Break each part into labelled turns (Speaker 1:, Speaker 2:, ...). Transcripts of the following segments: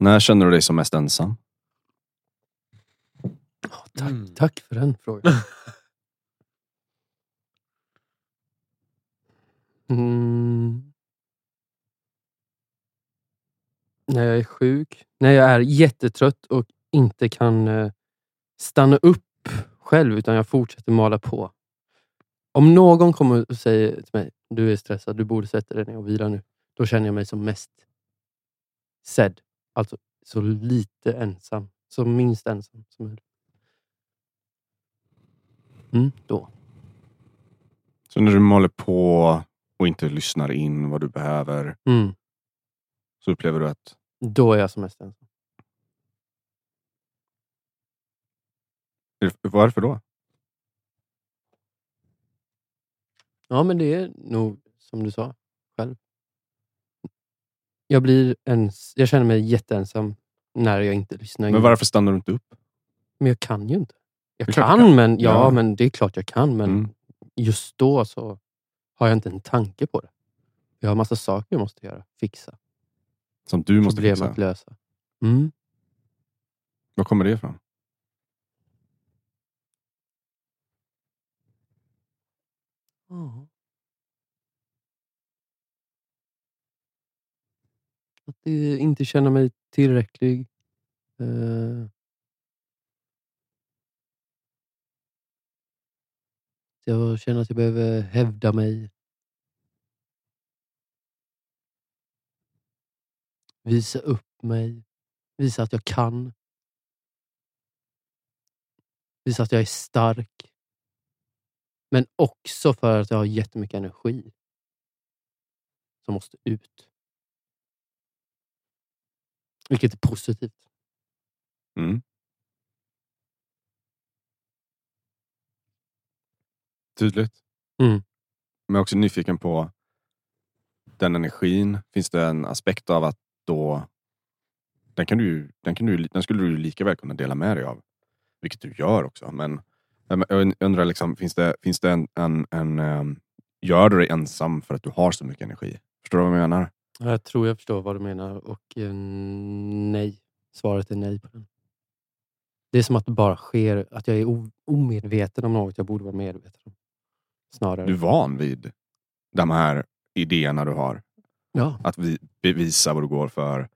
Speaker 1: När känner du dig som mest ensam?
Speaker 2: Ja, tack,
Speaker 3: Mm.
Speaker 2: tack för den frågan. Mm. När jag är sjuk, när jag är jättetrött och inte kan eh, stanna upp själv utan jag fortsätter mala på. Om någon kommer och säger till mig, du är stressad, du borde sätta dig ner och vila nu. Då känner jag mig som mest sedd. Alltså så lite ensam. Så minst ensam som möjligt. Mm, då.
Speaker 1: Så när du maler på och inte lyssnar in vad du behöver
Speaker 2: Mm,
Speaker 1: så upplever du att
Speaker 2: då är jag som mest ensam.
Speaker 1: varför då?
Speaker 2: Ja, men det är nog som du sa själv. Jag blir ens, jag känner mig jätteensam när jag inte lyssnar.
Speaker 1: Men varför stannar du inte upp?
Speaker 2: Men jag kan ju inte. Jag kan,
Speaker 1: kan.
Speaker 2: men ja,
Speaker 1: Ja.
Speaker 2: men det är klart jag kan. Men
Speaker 1: Mm.
Speaker 2: just då så har jag inte en tanke på det. Jag har massa saker jag måste göra. Fixa.
Speaker 1: Som du måste
Speaker 2: Problem
Speaker 1: fixa.
Speaker 2: att lösa. Mm.
Speaker 1: Var kommer det ifrån?
Speaker 2: Ja. Alltid eh, inte känna mig tillräcklig. Eh. Jag känner att jag behöver hävda mig. Visa upp mig. Visa att jag kan. Visa att jag är stark. Men också för att jag har jättemycket energi. Som måste ut. Vilket är positivt.
Speaker 1: Mm. Tydligt.
Speaker 2: Mm.
Speaker 1: Men jag är också nyfiken på den energin. Finns det en aspekt av att då den, kan du, den, kan du, den skulle du lika väl kunna dela med dig av. Vilket du gör också. Men jag undrar, liksom, finns det, finns det en, en, en ehm, Gör du dig ensam för att du har så mycket energi? Förstår du vad jag menar?
Speaker 2: Jag tror jag förstår vad du menar och eh, nej. Svaret är nej på den. Det är som att det bara sker, att jag är omedveten om något jag borde vara medveten om. Snarare.
Speaker 1: Du är van vid de här idéerna du har.
Speaker 2: Ja.
Speaker 1: Att vi, bevisa vad du går för,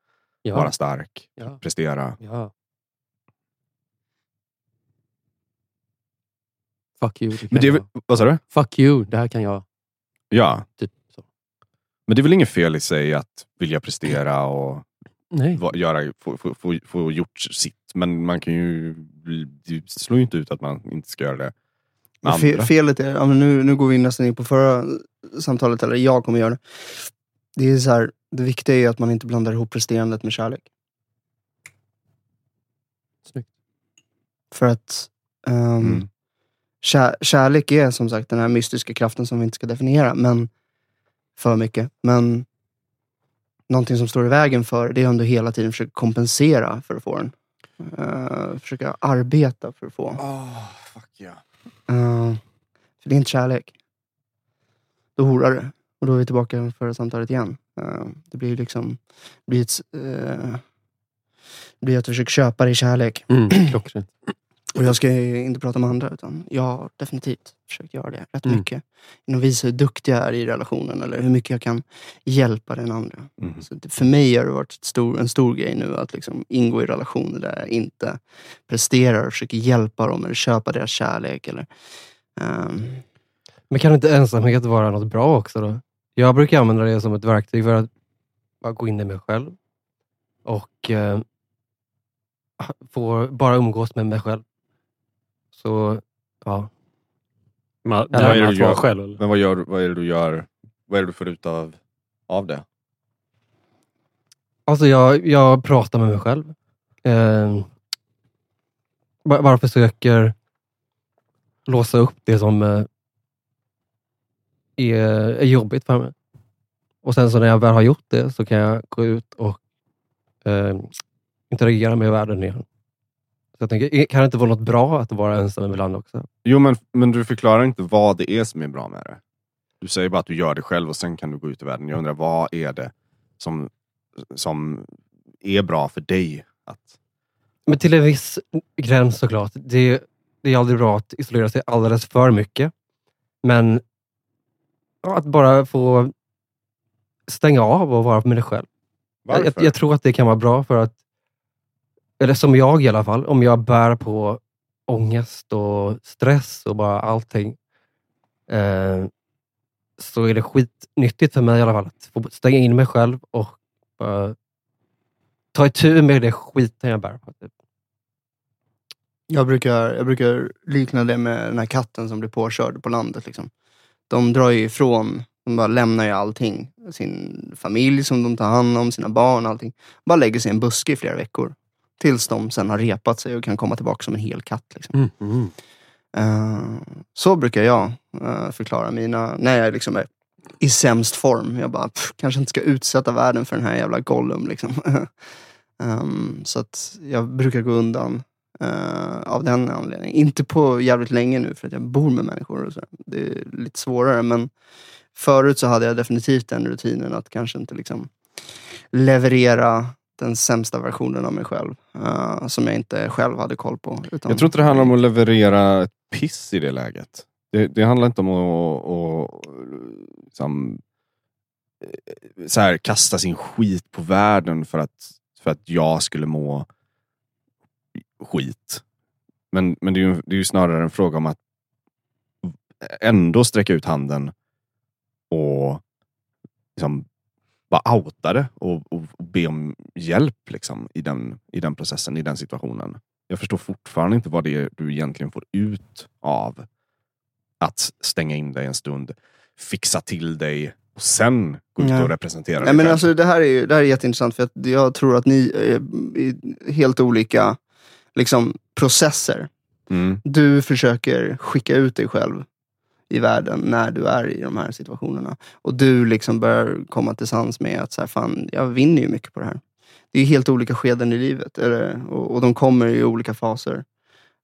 Speaker 2: Ja.
Speaker 1: vara stark,
Speaker 2: Ja.
Speaker 1: prestera.
Speaker 2: ja. Fuck you. Det
Speaker 1: Men det
Speaker 2: jag.
Speaker 1: vad sa du?
Speaker 2: Fuck you, det här kan jag.
Speaker 1: Ja,
Speaker 2: Typ.
Speaker 1: Men det är väl inget fel i sig att vilja prestera och
Speaker 2: Nej.
Speaker 1: va- göra, få, få, få, få gjort sitt. Men man kan ju, det slår ju inte ut att man inte ska göra det med
Speaker 4: fe,
Speaker 1: andra.
Speaker 4: felet är, ja, nu, nu går vi nästan in på förra samtalet, eller jag kommer göra det. Det är så här, det viktiga är att man inte blandar ihop presterandet med kärlek.
Speaker 2: Snyggt.
Speaker 4: För att ehm,
Speaker 1: Mm.
Speaker 4: kär, kärlek är som sagt den här mystiska kraften som vi inte ska definiera, men för mycket. Men någonting som står i vägen för det är att hela tiden försöka kompensera för att få den. Eh, försöka arbeta för att få.
Speaker 1: Oh, fuck yeah.
Speaker 4: Eh, för det är inte kärlek. Då horar det. Och då är vi tillbaka för samtalet igen. Eh, det blir liksom, det blir, ett, det blir att du försöker köpa dig kärlek.
Speaker 2: Mm, klockrent.
Speaker 4: Och jag ska inte prata med andra, utan jag har definitivt försökt göra det rätt
Speaker 2: Mm.
Speaker 4: mycket. Genom att visa hur duktig jag är i relationen, eller hur mycket jag kan hjälpa den andra.
Speaker 1: Mm.
Speaker 4: Så för mig har det varit stor, en stor grej nu att liksom ingå i relationer där jag inte presterar och försöker hjälpa dem eller köpa deras kärlek. Eller, ehm,
Speaker 3: Men kan inte ensamhet vara något bra också då? Jag brukar använda det som ett verktyg för att bara gå in i mig själv och eh, få bara umgås med mig själv. Så, ja.
Speaker 2: Man,
Speaker 3: Ja,
Speaker 1: vad är det du gör?
Speaker 2: själv. eller?
Speaker 1: Men vad, gör, vad är det du gör? Vad är det du får ut av, av det?
Speaker 3: Alltså jag, jag pratar med mig själv. Eh, bara försöker låsa upp det som eh, är, är jobbigt för mig. Och sen så när jag väl har gjort det så kan jag gå ut och eh, interagera med världen igen. Så jag tänker, kan det inte vara något bra att vara ensam ibland också?
Speaker 1: Jo, men, men du förklarar inte vad det är som är bra med det. Du säger bara att du gör det själv och sen kan du gå ut i världen. Jag undrar, vad är det som, som är bra för dig. Att,
Speaker 3: Men till en viss gräns såklart. Det, det är aldrig bra att isolera sig alldeles för mycket. Men ja, att bara få stänga av och vara med dig själv. Jag, jag, jag tror att det kan vara bra för att, eller som jag i alla fall, om jag bär på ångest och stress och bara allting, eh, så är det skitnyttigt för mig i alla fall att få stänga in mig själv och bara ta itu med det skiten jag bär på. Typ.
Speaker 4: Jag brukar, jag brukar likna det med den här katten som blir påkörd på landet. Liksom. De drar ju ifrån, de bara lämnar ju allting. Sin familj som de tar hand om, sina barn, och allting. Bara lägger sig i en buske i flera veckor. Tills de sen har repat sig och kan komma tillbaka som en hel katt. Liksom.
Speaker 2: Mm.
Speaker 4: Eh, så brukar jag eh, förklara mina, när jag liksom är i sämst form. Jag bara, pff, kanske inte ska utsätta världen för den här jävla Gollum. Liksom. Ehm, så att jag brukar gå undan eh, av den anledningen. Inte på jävligt länge nu för att jag bor med människor. Och så. Det är lite svårare men förut så hade jag definitivt den rutinen att kanske inte liksom leverera den sämsta versionen av mig själv. Uh, som jag inte själv hade koll på. Utan
Speaker 1: jag tror inte det handlar om att leverera ett piss i det läget. Det, det handlar inte om att, att liksom, eh, så här, kasta sin skit på världen för att, för att jag skulle må skit. Men, men det, är ju, det är ju snarare en fråga om att ändå sträcka ut handen och liksom bara outa det och, och, och be om hjälp liksom, i, den, i den processen, i den situationen. Jag förstår fortfarande inte vad det är du egentligen får ut av att stänga in dig en stund, fixa till dig och sen gå ut
Speaker 4: Nej.
Speaker 1: och representera
Speaker 4: Nej,
Speaker 1: dig
Speaker 4: men
Speaker 1: själv.
Speaker 4: alltså, det, här är ju, det här är jätteintressant för jag tror att ni är i helt olika liksom, processer.
Speaker 1: mm.
Speaker 4: Du försöker skicka ut dig själv i världen när du är i de här situationerna. Och du liksom börjar komma till sans med att så här, fan, jag vinner ju mycket på det här. Det är helt olika skeden i livet eller, och, och de kommer i olika faser.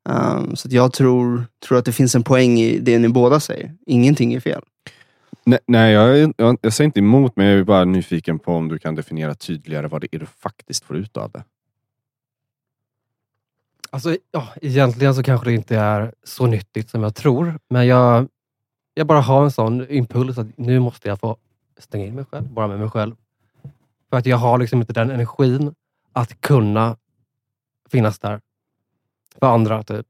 Speaker 4: Um, så att jag tror, tror att det finns en poäng i det ni båda säger. Ingenting är fel.
Speaker 1: Nej, nej jag, jag, jag säger inte emot, men jag är bara nyfiken på om du kan definiera tydligare vad det är du faktiskt får ut av det.
Speaker 3: Alltså, ja, egentligen så kanske det inte är så nyttigt som jag tror, men jag, jag bara har en sån impuls att nu måste jag få stänga in mig själv, bara med mig själv. För att jag har liksom inte den energin att kunna finnas där för andra. Typ.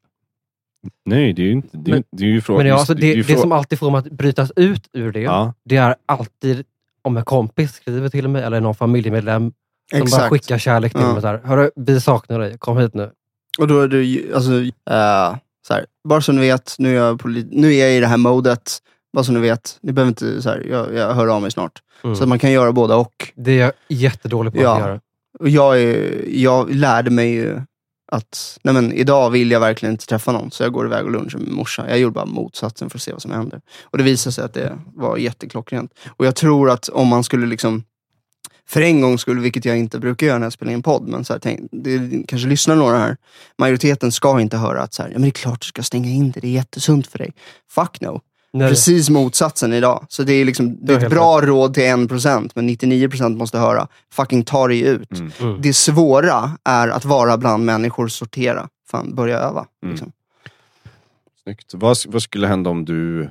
Speaker 1: Nej, det är ju inte... Det
Speaker 3: Men-
Speaker 1: det är ju frågan...
Speaker 3: Men ja, alltså,
Speaker 1: det är
Speaker 3: det,
Speaker 1: ju
Speaker 3: det som alltid får mig att brytas ut ur det,
Speaker 1: Ja,
Speaker 3: det är alltid om en kompis skriver till mig eller någon familjemedlem som bara skickar kärlek till
Speaker 4: Ja.
Speaker 3: mig. Så här, Hörru, vi saknar dig, kom hit nu.
Speaker 4: Och då är ju, alltså, eh, så här, bara så ni vet, nu är, jag nu är jag i det här modet. Bara så ni vet, ni behöver inte, så här, jag, jag hör av mig snart.
Speaker 3: Mm.
Speaker 4: Så man kan göra båda och.
Speaker 3: Det är jag jättedålig på
Speaker 4: Ja.
Speaker 3: att göra.
Speaker 4: och jag, är, jag lärde mig ju att nej men, idag vill jag verkligen inte träffa någon, så jag går iväg och lunchar med min morsa. Jag gjorde bara motsatsen för att se vad som händer. Och det visade sig att det var jätteklockrent. Och jag tror att om man skulle liksom för en gång skulle, vilket jag inte brukar göra när jag spelar in podd, men så här, tänk, det kanske lyssnar några här. Majoriteten ska inte höra att så här, ja, men det är klart du ska stänga in det, det är jättesunt för dig. Fuck no.
Speaker 3: Nej,
Speaker 4: Precis motsatsen idag. Så det är, liksom, det är ett bra råd till 1% men 99% måste höra, fucking ta dig ut.
Speaker 1: Mm.
Speaker 3: Mm.
Speaker 4: Det svåra är att vara bland människor, sortera. Fan, börja öva.
Speaker 1: Mm.
Speaker 4: Liksom.
Speaker 1: snyggt. Vad, vad skulle hända om du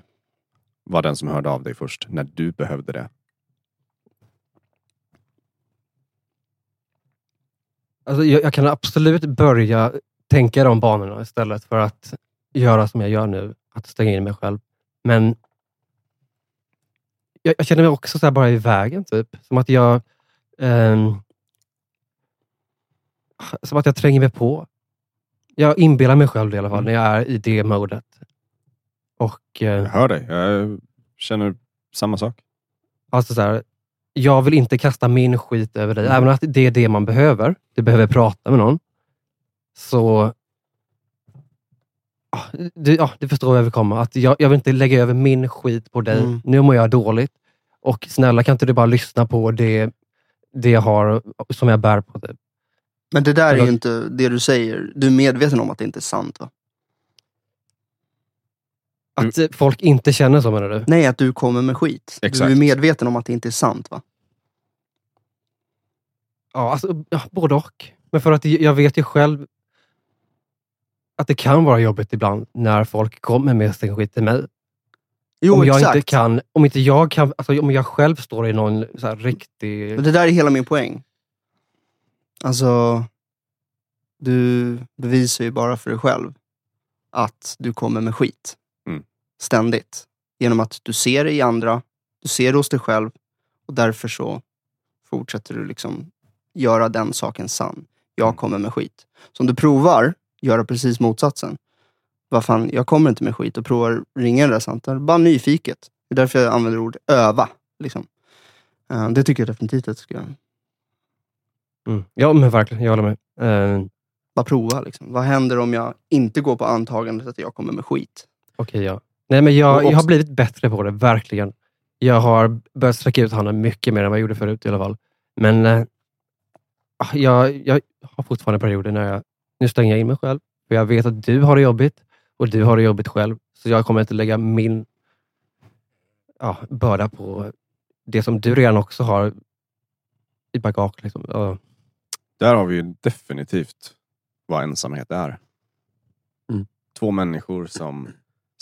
Speaker 1: var den som hörde av dig först, när du behövde det?
Speaker 3: Alltså, jag, jag kan absolut börja tänka de banorna istället för att göra som jag gör nu, att stänga in mig själv. Men jag, jag känner mig också så här bara i vägen. Typ. Som att jag ehm, som att jag tränger mig på. Jag inbillar mig själv det i alla fall, när jag är i det modet. Och eh,
Speaker 1: Jag hör dig. Jag känner samma sak.
Speaker 3: Alltså så här, jag vill inte kasta min skit över dig, även att det är det man behöver. Du behöver prata med någon. Så... Ah, Du, ja, du förstår jag vill komma. Att jag, jag vill inte lägga över min skit på dig.
Speaker 4: Mm.
Speaker 3: Nu mår jag dåligt. Och snälla, kan inte du bara lyssna på det, det jag har, som jag bär på? Typ.
Speaker 4: Men det där är ju inte det du säger. Du är medveten om att det inte är sant va?
Speaker 3: Att eh, folk inte känner så, menar du?
Speaker 4: Nej, att du kommer med skit.
Speaker 1: Exakt.
Speaker 4: Du är medveten om att det inte är sant va?
Speaker 3: Ja, alltså, ja, både och. Men för att jag vet ju själv att det kan vara jobbigt ibland när folk kommer med sin skit till mig.
Speaker 4: Jo,
Speaker 3: om jag
Speaker 4: exakt.
Speaker 3: inte kan, om inte jag kan, alltså om jag själv står i någon så här riktig...
Speaker 4: Men det där är hela min poäng. Alltså, du bevisar ju bara för dig själv att du kommer med skit. Ständigt. Genom att du ser det i andra, du ser det hos dig själv och därför så fortsätter du liksom göra den saken sann. Jag
Speaker 1: Mm.
Speaker 4: kommer med skit. Så om du provar göra precis motsatsen. Vad fan, jag kommer inte med skit och provar ringa den där samtalet. Bara nyfiket. Det är därför jag använder ordet öva. Liksom. Eh, det tycker jag definitivt att du ska göra.
Speaker 3: Mm. Ja, men verkligen. Jag håller med. Eh,
Speaker 4: Bara prova. Liksom. Vad händer om jag inte går på antagandet att jag kommer med skit?
Speaker 3: Okej, ja. Nej, men jag, jag har blivit bättre på det, verkligen. Jag har börjat sträcka ut handen mycket mer än vad jag gjorde förut i alla fall. Men eh, ah, jag, jag har fortfarande perioder när jag, nu stänger jag in mig själv. För jag vet att du har det jobbigt och du har det jobbigt själv. Så jag kommer inte lägga min ja, börda på det som du redan också har i bagage. Liksom. Ja.
Speaker 1: Där har vi ju definitivt vad ensamhet är.
Speaker 2: Mm.
Speaker 1: Två människor som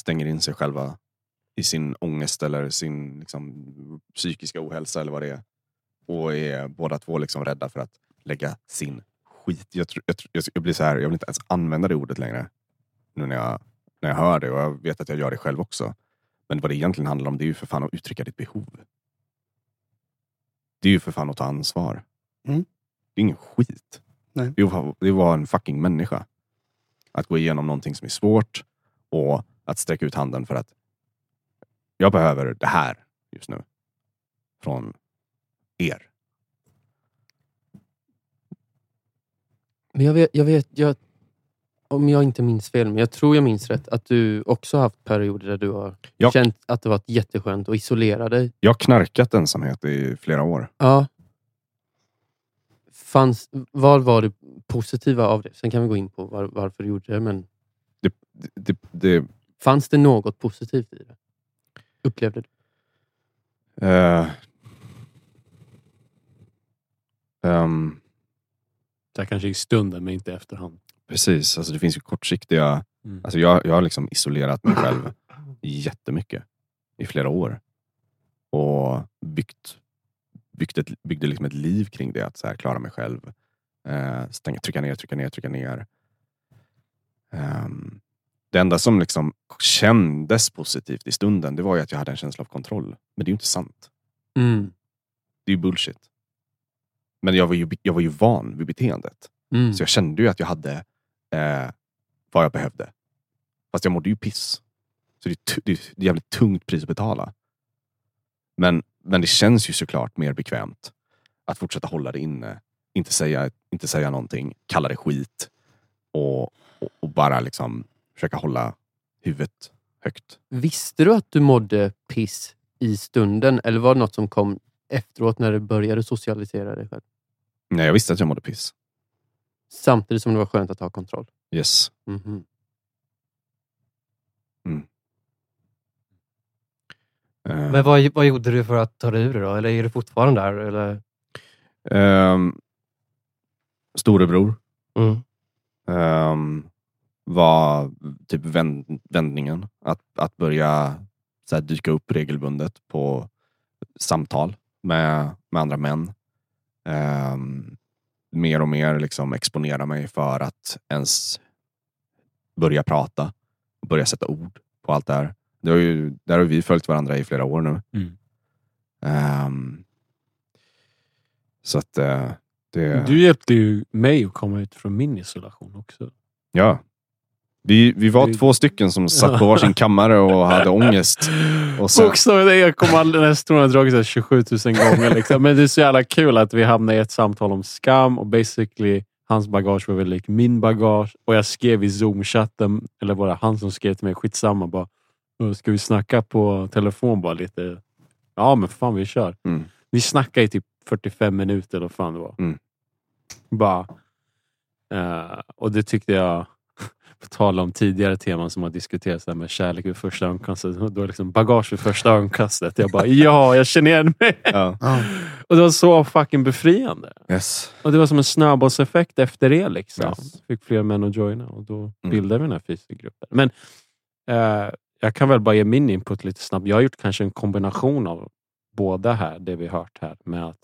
Speaker 1: stänger in sig själva i sin ångest eller sin liksom, psykiska ohälsa eller vad det är. Och är båda två liksom rädda för att lägga sin skit. Jag, jag, jag, jag blir så här, jag vill inte ens använda det ordet längre. Nu när jag, när jag hör det och jag vet att jag gör det själv också. Men vad det egentligen handlar om det är ju för fan att uttrycka ditt behov. Det är ju för fan att ta ansvar.
Speaker 4: Mm.
Speaker 1: Det är ingen skit.
Speaker 4: Nej.
Speaker 1: Det är att vara en fucking människa. Att gå igenom någonting som är svårt och att sträcka ut handen för att jag behöver det här just nu. Från er.
Speaker 2: Men jag vet, jag vet jag, om jag inte minns fel, men jag tror jag minns rätt, att du också haft perioder där du har
Speaker 1: Ja.
Speaker 2: känt att det varit jätteskönt att isolera dig.
Speaker 1: Jag har knarkat ensamhet i flera år.
Speaker 2: Ja. Fanns, vad var det positiva av det? Sen kan vi gå in på var, varför du gjorde det, men
Speaker 1: Det, det, det,
Speaker 2: fanns det något positivt i det? Upplevde du?
Speaker 1: eh, ehm,
Speaker 5: Det här kanske i stunden, men inte i efterhand.
Speaker 1: precis, alltså det finns ju kortsiktiga
Speaker 5: Mm.
Speaker 1: Alltså jag, jag har liksom isolerat mig själv jättemycket i flera år. Och byggt, byggt ett, byggde liksom ett liv kring det. Att så här, klara mig själv. Eh, stänga, trycka ner, trycka ner, trycka ner. Ehm, det enda som liksom kändes positivt i stunden, det var ju att jag hade en känsla av kontroll. Men det är ju inte sant.
Speaker 2: Mm.
Speaker 1: Det är ju bullshit. Men jag var ju, jag var ju van vid beteendet.
Speaker 2: Mm.
Speaker 1: Så jag kände ju att jag hade eh, vad jag behövde. Fast jag mådde ju piss. Så det är, det är ett jävligt tungt pris att betala. Men, men det känns ju såklart mer bekvämt att fortsätta hålla det inne. Inte säga, inte säga någonting, kalla det skit och, och, och bara liksom försöka hålla huvudet högt.
Speaker 2: Visste du att du mådde piss i stunden eller var det något som kom efteråt när du började socialisera dig själv?
Speaker 1: Nej, jag visste att jag mådde piss.
Speaker 2: Samtidigt som det var skönt att ha kontroll?
Speaker 1: Yes.
Speaker 2: Mhm.
Speaker 1: Eh,
Speaker 3: Men vad, vad gjorde du för att ta dig ur det då? Eller är du fortfarande där? Eller?
Speaker 1: ehm, storebror
Speaker 3: Mm.
Speaker 1: Ehm, var typ vänd, vändningen. Att, att börja så här, dyka upp regelbundet på samtal med, med andra män. Ehm, mer och mer liksom exponera mig för att ens börja prata. och Börja sätta ord på allt det här. Det har ju, där har vi följt varandra i flera år nu.
Speaker 5: Mm.
Speaker 1: Ehm, så att eh, det...
Speaker 5: Du hjälpte ju mig att komma ut från min isolation också.
Speaker 1: Ja. Vi, vi var
Speaker 5: Det-
Speaker 1: två stycken som satt på varsin kammare och hade ångest. Och sen-
Speaker 5: den här historien har dragit så här 27 000 gånger. Liksom. Men det är så jävla kul att vi hamnade i ett samtal om skam och basically hans bagage var väl lik min bagage. Och jag skrev i zoom-chatten, eller var det han som skrev till mig, skitsamma bara. "Ö, Ska vi snacka på telefon bara lite? Ja men fan vi kör.
Speaker 1: Mm.
Speaker 5: Vi snackade i typ 45 minuter eller vad fan det var.
Speaker 1: Mm.
Speaker 5: Bara. eh, och det tyckte jag på tal om tidigare teman som har diskuterats där med kärlek vid första ögonkastet. Då är liksom bagage vid första ögonkastet. Jag bara, ja, jag känner igen mig.
Speaker 1: Ja.
Speaker 5: Och det var så fucking befriande.
Speaker 1: Yes.
Speaker 5: Och det var som en snöbollseffekt efter det. Liksom.
Speaker 1: Yes.
Speaker 5: Fick fler män att joina och då
Speaker 1: Mm.
Speaker 5: bildade vi den här Facebookgruppen. Men eh, jag kan väl bara ge min input lite snabbt. Jag har gjort kanske en kombination av båda här, det vi hört här. Med att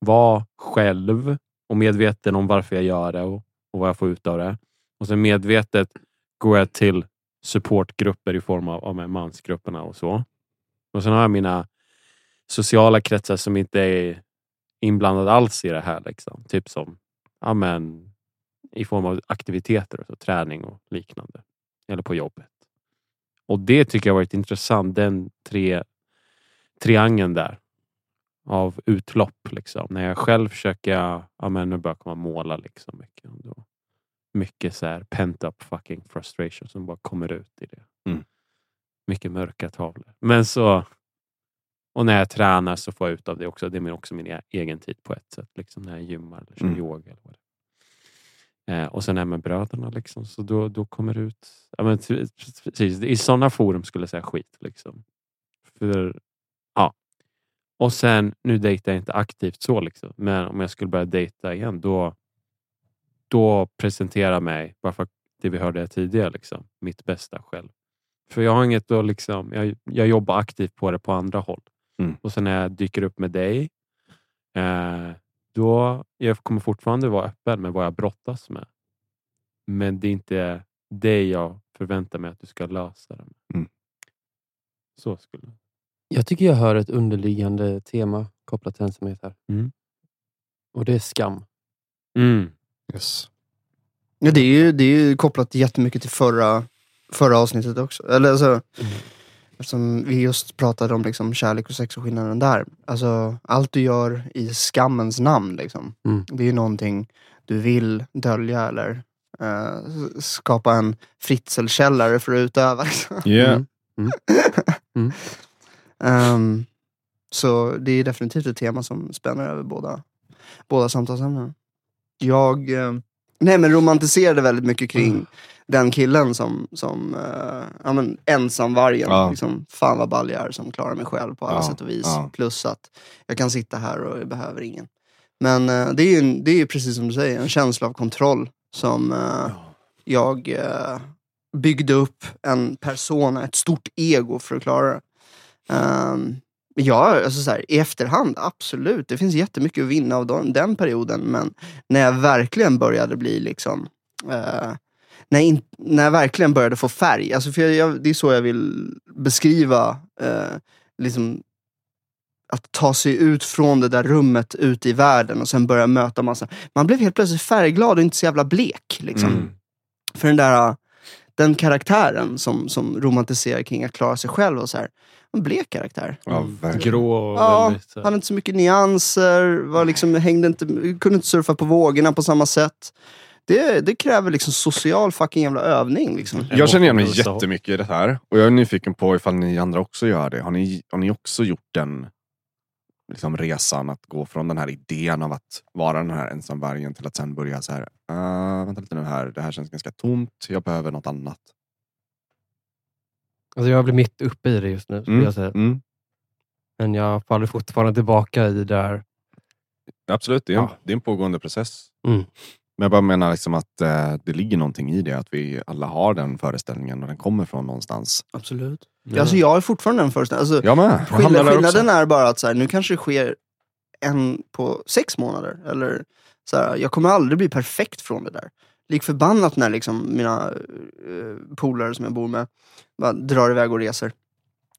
Speaker 5: vara själv och medveten om varför jag gör det och, och vad jag får ut av det. Och sen medvetet går jag till supportgrupper i form av, av mansgrupperna och så. Och sen har jag mina sociala kretsar som inte är inblandade alls i det här. Liksom. Typ som ja, men, i form av aktiviteter, och så, träning och liknande. Eller på jobbet. Och det tycker jag har varit intressant. Den tre, triangeln där av utlopp. Liksom. När jag själv försöker, ja, men nu börjar jag komma måla liksom mycket. Mycket så här pent up fucking frustration som bara kommer ut i det.
Speaker 1: Mm.
Speaker 5: Mycket mörka tavlor. Men så och när jag tränar så får jag ut av det också. Det är också min e- egen tid på ett sätt. Liksom när jag gymmar eller kör
Speaker 1: Mm.
Speaker 5: yoga. Eller vad det eh, och sen är med bröderna. Liksom, så då, då kommer det ut... Ja, men, precis, I sådana forum skulle jag säga skit. Liksom. För, ja. Och sen, nu dejtar jag inte aktivt så. Liksom. Men om jag skulle börja dejta igen då, då presentera mig, bara för det vi hörde tidigare, liksom, mitt bästa själv. För jag har inget att liksom, jag, jag jobbar aktivt på det på andra håll.
Speaker 1: Mm.
Speaker 5: Och sen när jag dyker upp med dig, eh, då jag kommer fortfarande vara öppen med vad jag brottas med. Men det är inte det jag förväntar mig att du ska lösa det med.
Speaker 1: Mm.
Speaker 5: Så skulle
Speaker 2: Jag tycker jag hör ett underliggande tema kopplat till ensamhet här.
Speaker 5: Mm.
Speaker 2: Och det är skam.
Speaker 5: mm.
Speaker 1: Yes.
Speaker 4: Ja, det, är ju, det är ju kopplat jättemycket till förra, förra avsnittet också. Eller alltså, Eftersom vi just pratade om liksom kärlek och sex och skillnaden där. Alltså, allt du gör i skammens namn, liksom,
Speaker 2: Mm.
Speaker 4: det är ju någonting du vill dölja eller eh, skapa en fritzelkällare för att utöva. Liksom.
Speaker 1: Yeah.
Speaker 2: Mm.
Speaker 4: Ehm, så det är definitivt ett tema som spänner över båda, båda samtalsämnena. Jag eh, nej, men romantiserade väldigt mycket kring
Speaker 1: Mm.
Speaker 4: den killen som, som uh, ja, men ensamvargen.
Speaker 1: Ja.
Speaker 4: Liksom, fan vad ball jag är som klarar mig själv på alla
Speaker 1: Ja,
Speaker 4: sätt och vis.
Speaker 1: ja.
Speaker 4: Plus att jag kan sitta här och jag behöver ingen. Men eh, det är ju en- det är ju precis som du säger, en känsla av kontroll som eh, jag byggde upp en persona, ett stort ego för att klara det. Um, ja, alltså så här, i efterhand, absolut. Det finns jättemycket att vinna av den, den perioden. Men när jag verkligen började bli liksom... eh, när, jag in, när jag verkligen började få färg. Alltså för jag, jag, det är så jag vill beskriva eh, liksom, att ta sig ut från det där rummet ut i världen och sen börja möta massa... Man blev helt plötsligt färgglad och inte så jävla blek. Liksom.
Speaker 1: Mm.
Speaker 4: För den där den karaktären som, som romantiserar kring att klara sig själv och så här. En blek karaktär.
Speaker 1: Ja, verkligen.
Speaker 5: Grå och
Speaker 4: Ja,
Speaker 5: väldigt... här-
Speaker 4: Hade inte så mycket nyanser, var liksom, hängde inte, kunde inte surfa på vågorna på samma sätt. Det, det kräver liksom social fucking jävla övning. Liksom.
Speaker 1: Jag känner igen mig jättemycket i det här. Och jag är nyfiken på ifall ni andra också gör det. Har ni, har ni också gjort den liksom, resan att gå från den här idén av att vara den här ensamvargen till att sen börja så här. Uh, vänta lite nu här, det här känns ganska tomt. Jag behöver något annat.
Speaker 3: Alltså jag blir mitt uppe i det just nu, skulle
Speaker 1: Mm.
Speaker 3: jag säga.
Speaker 1: Mm.
Speaker 3: men jag faller fortfarande tillbaka i där.
Speaker 1: Absolut, det är, en,
Speaker 3: Ja.
Speaker 1: det är en pågående process.
Speaker 3: Mm.
Speaker 1: Men jag bara menar liksom att eh, det ligger någonting i det. Att vi alla har den föreställningen och den kommer från någonstans.
Speaker 4: Absolut.
Speaker 5: Ja.
Speaker 4: Alltså, jag har fortfarande den föreställningen. Alltså,
Speaker 1: Jag med.
Speaker 4: Skillnaden, skillnaden är bara att så här, nu kanske det sker en på sex månader. Eller, så här, jag kommer aldrig bli perfekt från det där. Lik förbannat när liksom mina uh, polare som jag bor med bara drar iväg och reser.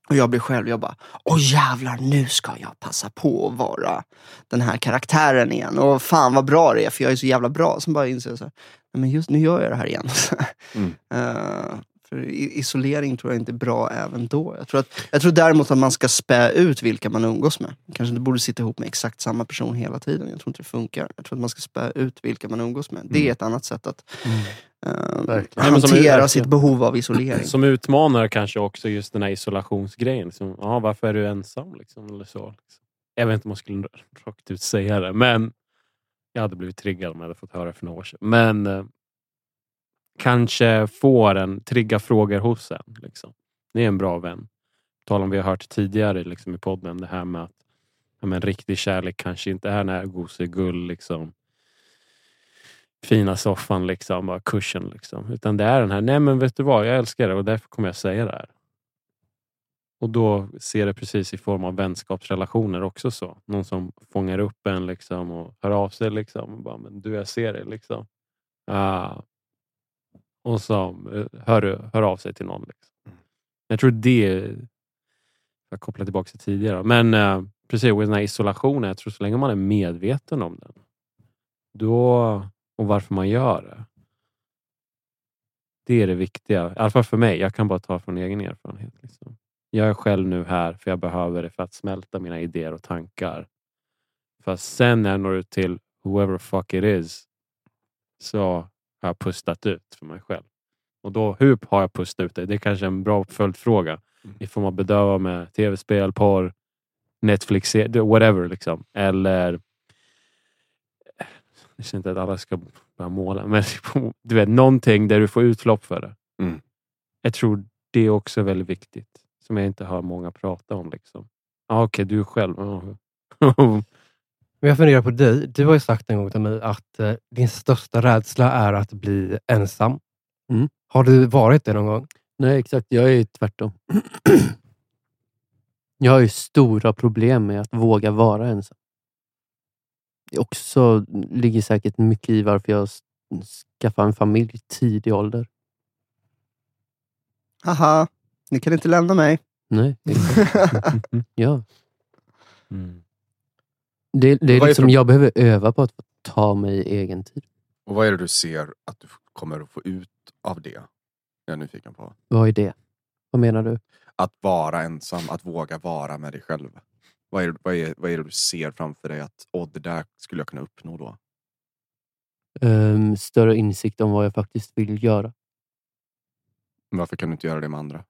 Speaker 4: Och jag blir själv, jag bara, åh jävlar nu ska jag passa på att vara den här karaktären igen. Och fan vad bra det är, för jag är så jävla bra. Sen bara inser jag så här, men just nu gör jag det här igen.
Speaker 1: Mm.
Speaker 4: Eh, för isolering tror jag inte är bra även då. Jag tror, att, jag tror däremot att man ska spä ut vilka man umgås med. Kanske inte borde sitta ihop med exakt samma person hela tiden. Jag tror inte det funkar. Jag tror att man ska spä ut vilka man umgås med. Det är
Speaker 1: Mm.
Speaker 4: ett annat sätt att
Speaker 3: Mm.
Speaker 5: är
Speaker 4: hantera sitt behov av isolering.
Speaker 5: Som utmanar kanske också just den här isolationsgrejen. Liksom, ja, varför är du ensam? Liksom, eller så, liksom. Jag vet inte om jag skulle rakt ut säga det, men jag hade blivit triggad om jag hade fått höra det för några år sedan. Men eh, kanske får en, trigga frågor hos en. Liksom. Det är en bra vän. Tal om vi har hört tidigare liksom, i podden, det här med att ja, men, riktig kärlek kanske inte är när gosegull, liksom, fina soffan, liksom, bara kursen. Liksom. Utan det är den här, nej men vet du vad, jag älskar det och därför kommer jag säga det här. Och då ser det precis i form av vänskapsrelationer också så. Någon som fångar upp en liksom och hör av sig. Liksom, och bara, men du, jag ser dig. Liksom. Ah. Och så eh, hör, hör av sig till någon. Liksom. Jag tror det, jag kopplar tillbaka till tidigare, men eh, precis, och den här isolationen, jag tror så länge man är medveten om den, då, och varför man gör det. Det är det viktiga, i alla fall för mig. Jag kan bara ta från egen erfarenhet. Liksom. Jag är själv nu här för jag behöver det för att smälta mina idéer och tankar. För sen när jag når ut till whoever fuck it is så har jag pustat ut för mig själv. Och då, hur har jag pustat ut det? Det är kanske en bra följdfråga. I form av bedöva med tv-spel, porr, Netflix, whatever. Liksom. Eller jag känner inte att alla ska börja måla, men du vet, någonting där du får utlopp för det.
Speaker 1: Mm.
Speaker 5: Jag tror det är också väldigt viktigt. Som jag inte hör många prata om. Liksom. Ah, Okej, okay, du själv.
Speaker 3: Men jag funderar på dig. Du har ju sagt en gång till mig att eh, din största rädsla är att bli ensam.
Speaker 2: Mm.
Speaker 3: Har du varit det någon gång?
Speaker 2: Nej, exakt. Jag är tvärtom. jag har ju stora problem med att våga vara ensam. Det också ligger säkert mycket i varför jag skaffade en familj i tidig ålder.
Speaker 4: Haha, ni kan inte lämna mig.
Speaker 2: Nej. ja.
Speaker 5: Mm.
Speaker 2: Det, det är
Speaker 1: är
Speaker 2: liksom,
Speaker 1: pro-
Speaker 2: jag behöver öva på att ta mig egen tid.
Speaker 1: Och vad är det du ser att du kommer att få ut av det? Jag är nyfiken på.
Speaker 2: Vad är det? Vad menar du?
Speaker 1: Att vara ensam, att våga vara med dig själv. Vad är, vad är, vad är det du ser framför dig att Åh, det där skulle jag kunna uppnå då?
Speaker 2: Ehm, större insikt om vad jag faktiskt vill göra.
Speaker 1: Varför kan du inte göra det med andra?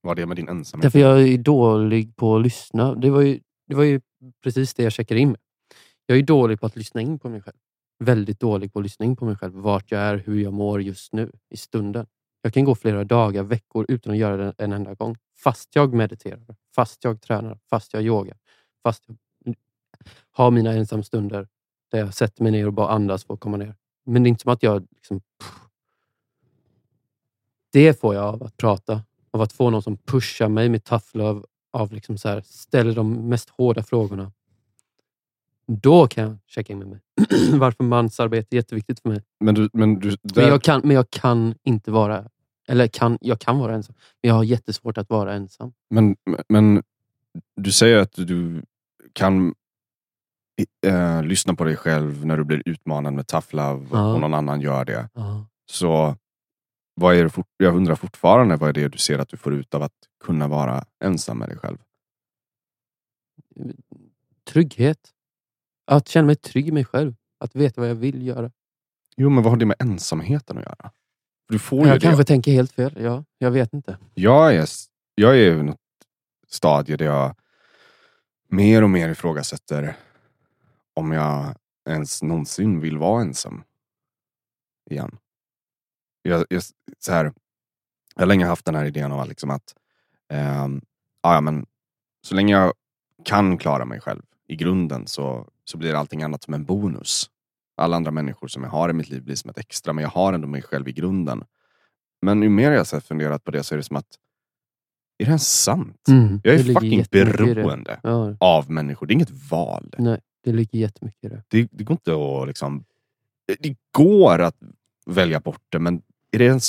Speaker 1: Vad har det med din ensamhet
Speaker 2: Därför jag är dålig på att lyssna. Det var ju, det var ju precis det jag checkade in med. Jag är dålig på att lyssna in på mig själv. Väldigt dålig på att lyssna in på mig själv. Vart jag är, hur jag mår just nu, i stunden. Jag kan gå flera dagar, veckor utan att göra det en enda gång. Fast jag mediterar, fast jag tränar, fast jag yogar. Fast jag har mina ensamstunder där jag sätter mig ner och bara andas för att komma ner. Men det är inte som att jag... Liksom, det får jag av att prata. Av att få någon som pushar mig med tough love. Av liksom så här, ställer de mest hårda frågorna. Då kan jag checka in med mig. Varför mansarbete är jätteviktigt för mig.
Speaker 1: Men du, men du, där,
Speaker 2: Men jag, kan, men jag kan inte vara... Eller kan, jag kan vara ensam. Men jag har jättesvårt att vara ensam.
Speaker 1: men, men du säger att du kan eh, lyssna på dig själv när du blir utmanad med tough love
Speaker 2: Ja.
Speaker 1: och någon annan gör det.
Speaker 2: Ja.
Speaker 1: Så vad är det fort, jag undrar fortfarande vad är det du ser att du får ut av att kunna vara ensam med dig själv?
Speaker 2: Trygghet. Att känna mig trygg i mig själv. Att veta vad jag vill göra.
Speaker 1: Jo, men vad har det med ensamheten att göra? Du får ju
Speaker 2: Jag
Speaker 1: det.
Speaker 2: kanske tänker helt fel. Ja, jag vet inte.
Speaker 1: Jag är, jag är i något stadie där jag mer och mer ifrågasätter om jag ens någonsin vill vara ensam igen. Jag, jag, så här, jag har länge haft den här idén om att, liksom att ehm, ja, men, så länge jag kan klara mig själv i grunden så, så blir allting annat som en bonus. Alla andra människor som jag har i mitt liv blir som ett extra, men jag har ändå mig själv i grunden. Men ju mer jag här funderat på det så är det som att, är det ens sant?
Speaker 2: Mm,
Speaker 1: Jag är fucking beroende
Speaker 2: Ja,
Speaker 1: av människor. Det är inget val.
Speaker 2: nej, det ligger jättemycket i det.
Speaker 1: Det, det går inte att liksom... Det går att välja bort det, men är det ens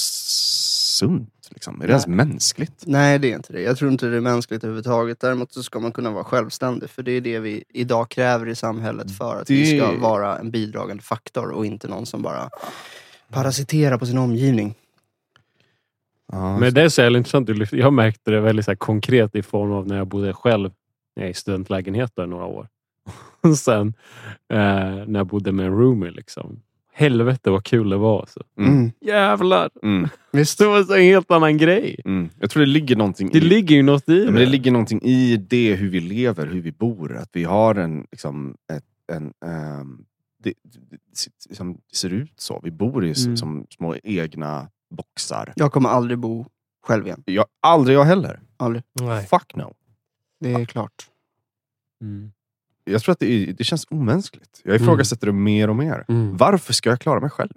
Speaker 1: sunt? Liksom? Är det ens mänskligt?
Speaker 4: Nej, det är inte det. Jag tror inte det är mänskligt överhuvudtaget. Däremot så ska man kunna vara självständig. För det är det vi idag kräver i samhället för att vi ska
Speaker 1: Det-
Speaker 4: vara en bidragande faktor och inte någon som bara parasiterar på sin omgivning.
Speaker 1: Ja,
Speaker 5: Men det är så jävla intressant. Jag märkte det väldigt så här konkret i form av när jag bodde själv i studentlägenhet där några år. Och sen eh, när jag bodde med en roomie. Liksom. Helvete vad kul det var. Alltså.
Speaker 1: Mm.
Speaker 4: Mm.
Speaker 5: Jävlar!
Speaker 1: Mm,
Speaker 4: Visst?
Speaker 5: Det var så en helt annan grej.
Speaker 1: mm. Jag tror det ligger någonting
Speaker 5: Det
Speaker 1: i
Speaker 5: ligger ju något i det.
Speaker 1: men det ligger någonting i det, hur vi lever, hur vi bor. Att vi har en, liksom, ett, en, ehm, det, det, det, liksom, det ser ut så. Vi bor i
Speaker 5: Mm.
Speaker 1: som små egna boxar.
Speaker 4: Jag kommer aldrig bo själv igen.
Speaker 1: Jag, aldrig jag heller.
Speaker 4: Aldrig.
Speaker 3: Nej.
Speaker 1: Fuck no.
Speaker 4: Det är klart.
Speaker 5: Mm.
Speaker 1: Jag tror att det, är, det känns omänskligt. Jag ifrågasätter det mer och mer.
Speaker 2: Mm.
Speaker 1: Varför ska jag klara mig själv?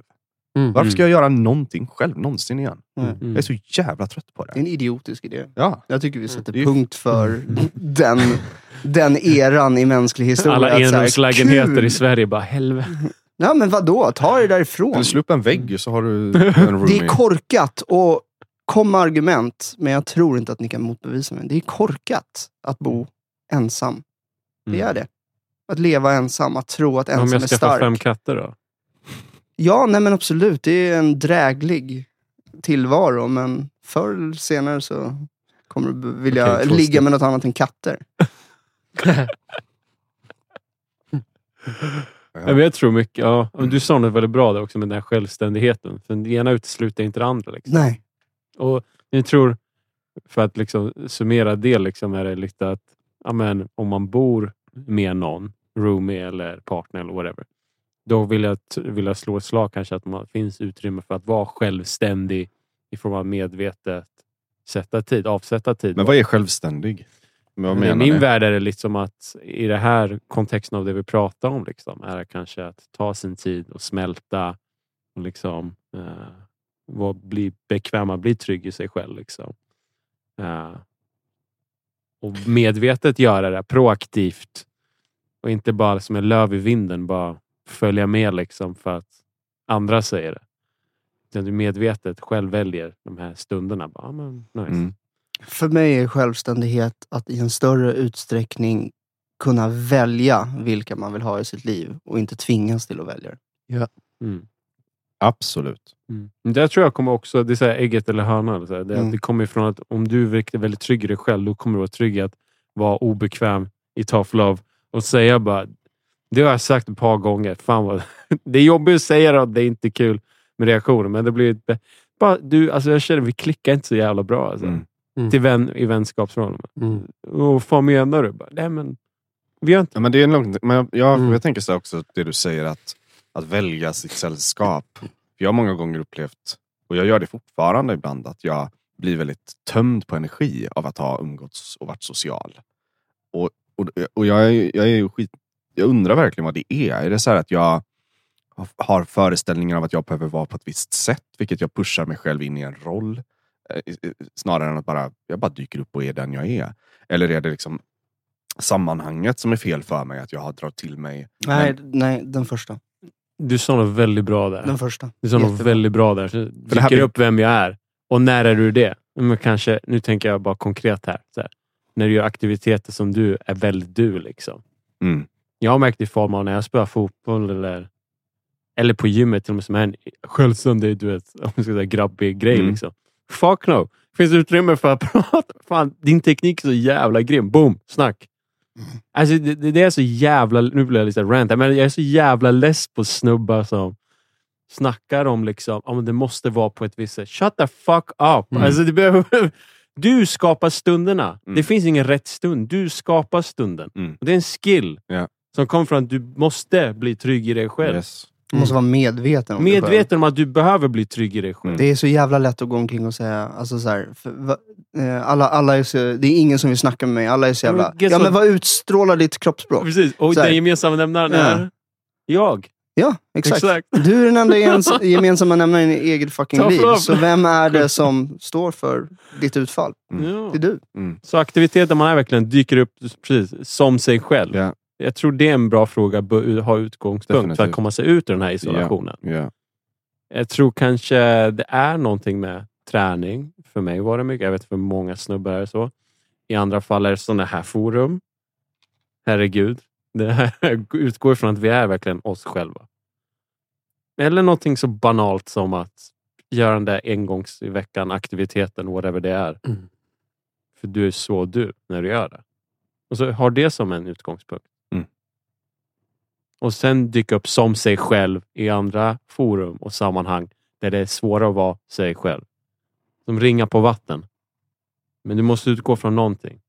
Speaker 2: Mm.
Speaker 1: Varför ska jag göra någonting själv någonsin igen?
Speaker 4: Mm.
Speaker 1: Jag är så jävla trött på
Speaker 4: Det är
Speaker 1: det.
Speaker 4: en idiotisk idé.
Speaker 1: Ja.
Speaker 4: Jag tycker vi sätter
Speaker 1: är
Speaker 4: punkt för den, den eran i mänsklig historia.
Speaker 5: Alla enrumslägenheter i Sverige bara helvete.
Speaker 4: Ja men vadå, ta det därifrån.
Speaker 1: Eller slå upp en vägg så har du en roomie.
Speaker 4: Det är korkat och kom med argument, men jag tror inte att ni kan motbevisa mig. Det är korkat att bo ensam. Det är det. Att leva ensam, att tro att
Speaker 5: Mm. Om
Speaker 4: ensam
Speaker 5: jag
Speaker 4: är
Speaker 5: skaffar
Speaker 4: stark.
Speaker 5: fem katter då?
Speaker 4: Ja, nej men absolut. Det är en dräglig tillvaro, men förr eller senare så kommer du vilja
Speaker 5: två
Speaker 4: ligga med något annat än katter.
Speaker 1: Ja.
Speaker 5: Men Jag tror mycket, ja. Men Du sa något väldigt bra där också med den här självständigheten. För det ena utesluter inte det andra. Liksom.
Speaker 4: Nej.
Speaker 5: Och jag tror, för att liksom summera det, liksom, är det lite att ja, men, om man bor med någon, roomie eller partner eller whatever, då vill jag, vill jag slå ett slag kanske att man finns utrymme för att vara självständig i form av medvetet sätta tid, avsätta tid.
Speaker 1: Men vad är självständig? Men
Speaker 5: I min
Speaker 1: ni?
Speaker 5: värld är det liksom att i det här kontexten av det vi pratar om liksom, är det kanske att ta sin tid och smälta och liksom eh, vara- bli bekväma, bli trygg i sig själv. Liksom. Eh, och medvetet göra det proaktivt och inte bara som en löv i vinden bara följa med liksom för att andra säger det. Utan du medvetet själv väljer de här stunderna. Bara, ah, men, nice.
Speaker 1: Mm.
Speaker 4: För mig är självständighet att i en större utsträckning kunna välja vilka man vill ha i sitt liv och inte tvingas till att välja.
Speaker 5: Mm.
Speaker 1: Absolut.
Speaker 5: Mm. Det tror jag kommer också, det är så här ägget eller hönan. så här. Det,
Speaker 4: Mm.
Speaker 5: det kommer ifrån att om du är väldigt, väldigt trygg i dig själv, då kommer du vara trygg i att vara obekväm i tough love och säga bara, det har jag sagt ett par gånger, fan vad, det är jobbigt att säga det och det är inte kul med reaktioner, men det blir ett, bara, du, alltså jag känner vi klickar inte så jävla bra alltså,
Speaker 1: Mm.
Speaker 2: Mm.
Speaker 5: till vän, i vänskapsrollen.
Speaker 2: Mm.
Speaker 5: Och vad menar du? Bara, Nej, men, vi har inte...
Speaker 1: Ja, men det är långt, men jag, jag,
Speaker 2: Mm.
Speaker 1: jag tänker så också, det du säger att, att välja sitt sällskap. För jag har många gånger upplevt, och jag gör det fortfarande ibland, att jag blir väldigt tömd på energi av att ha umgåtts och varit social. Och, och, och jag, är, jag, är ju skit, jag undrar verkligen vad det är. Är det så här att jag har föreställningar av att jag behöver vara på ett visst sätt, vilket jag pushar mig själv in i en roll? Eh, Snarare än att bara, jag bara dyker upp och är den jag är. Eller är det liksom sammanhanget som är fel för mig? Att jag har dragit till mig...
Speaker 4: Nej, nej, den första.
Speaker 5: Du sa något väldigt bra där.
Speaker 4: Den första.
Speaker 5: Du sa något
Speaker 4: Jättebra.
Speaker 5: väldigt bra där. Så dyker
Speaker 1: här
Speaker 5: upp vem jag är. Och när är du det? Men kanske, nu tänker jag bara konkret här. Så här. När du gör aktiviteter som du är väldigt du. Liksom.
Speaker 1: Mm.
Speaker 5: Jag har märkt i form av när jag spelar fotboll eller, eller på gymmet till och med som är en självständig, du vet, om man ska säga grabbig grej.
Speaker 1: Mm.
Speaker 5: Liksom. Fuck no. Finns det utrymme för att prata? Fan, din teknik är så jävla grym. Boom, snack. Alltså, det, det är så jävla... Nu blir jag lite rant men jag är så jävla less på snubbar som snackar om liksom, om det måste vara på ett visst sätt. Shut the fuck up!
Speaker 2: Mm.
Speaker 5: Alltså, det behöver, du skapar stunderna.
Speaker 1: Mm.
Speaker 5: Det finns ingen rätt stund. Du skapar stunden.
Speaker 1: Mm.
Speaker 5: Och det är en skill
Speaker 1: Ja.
Speaker 5: som kommer från att du måste bli trygg i dig själv.
Speaker 1: Yes.
Speaker 4: Du måste vara medveten om.
Speaker 5: Medveten om att du behöver bli trygg i dig själv.
Speaker 1: Mm.
Speaker 4: Det är så jävla lätt att gå omkring och säga, alltså så här, för, va, eh, alla, alla är så, det är ingen som vill snacka med mig, alla är så jävla, ja men vad utstrålar ditt kroppsspråk?
Speaker 5: Precis. Och den gemensamma nämnaren
Speaker 4: Ja.
Speaker 5: är jag.
Speaker 4: Ja, exakt.
Speaker 5: Exakt.
Speaker 4: Du är den enda gemensamma nämnaren i eget fucking liv. Så vem är det som står för ditt utfall?
Speaker 1: Mm.
Speaker 5: Ja.
Speaker 4: Det är du.
Speaker 1: Mm.
Speaker 5: Så aktiviteter man är verkligen dyker upp precis, som sig själv.
Speaker 1: Ja.
Speaker 5: Jag tror det är en bra fråga att ha utgångspunkt för
Speaker 1: Definitivt.
Speaker 5: att komma sig ut ur den här isolationen.
Speaker 1: Ja.
Speaker 5: Jag tror kanske det är någonting med träning. För mig var det mycket. Jag vet för många snubbar är så. I andra fall är det sådana här forum. Herregud. Det här utgår från att vi är verkligen oss själva. Eller någonting så banalt som att göra den där en gångs i veckan aktiviteten, whatever det är.
Speaker 2: Mm.
Speaker 5: För du är så du när du gör det. Och så har det som en utgångspunkt.
Speaker 1: Mm.
Speaker 5: Och sen dyka upp som sig själv i andra forum och sammanhang där det är svårare att vara sig själv. Som ringa på vatten. Men du måste utgå från någonting.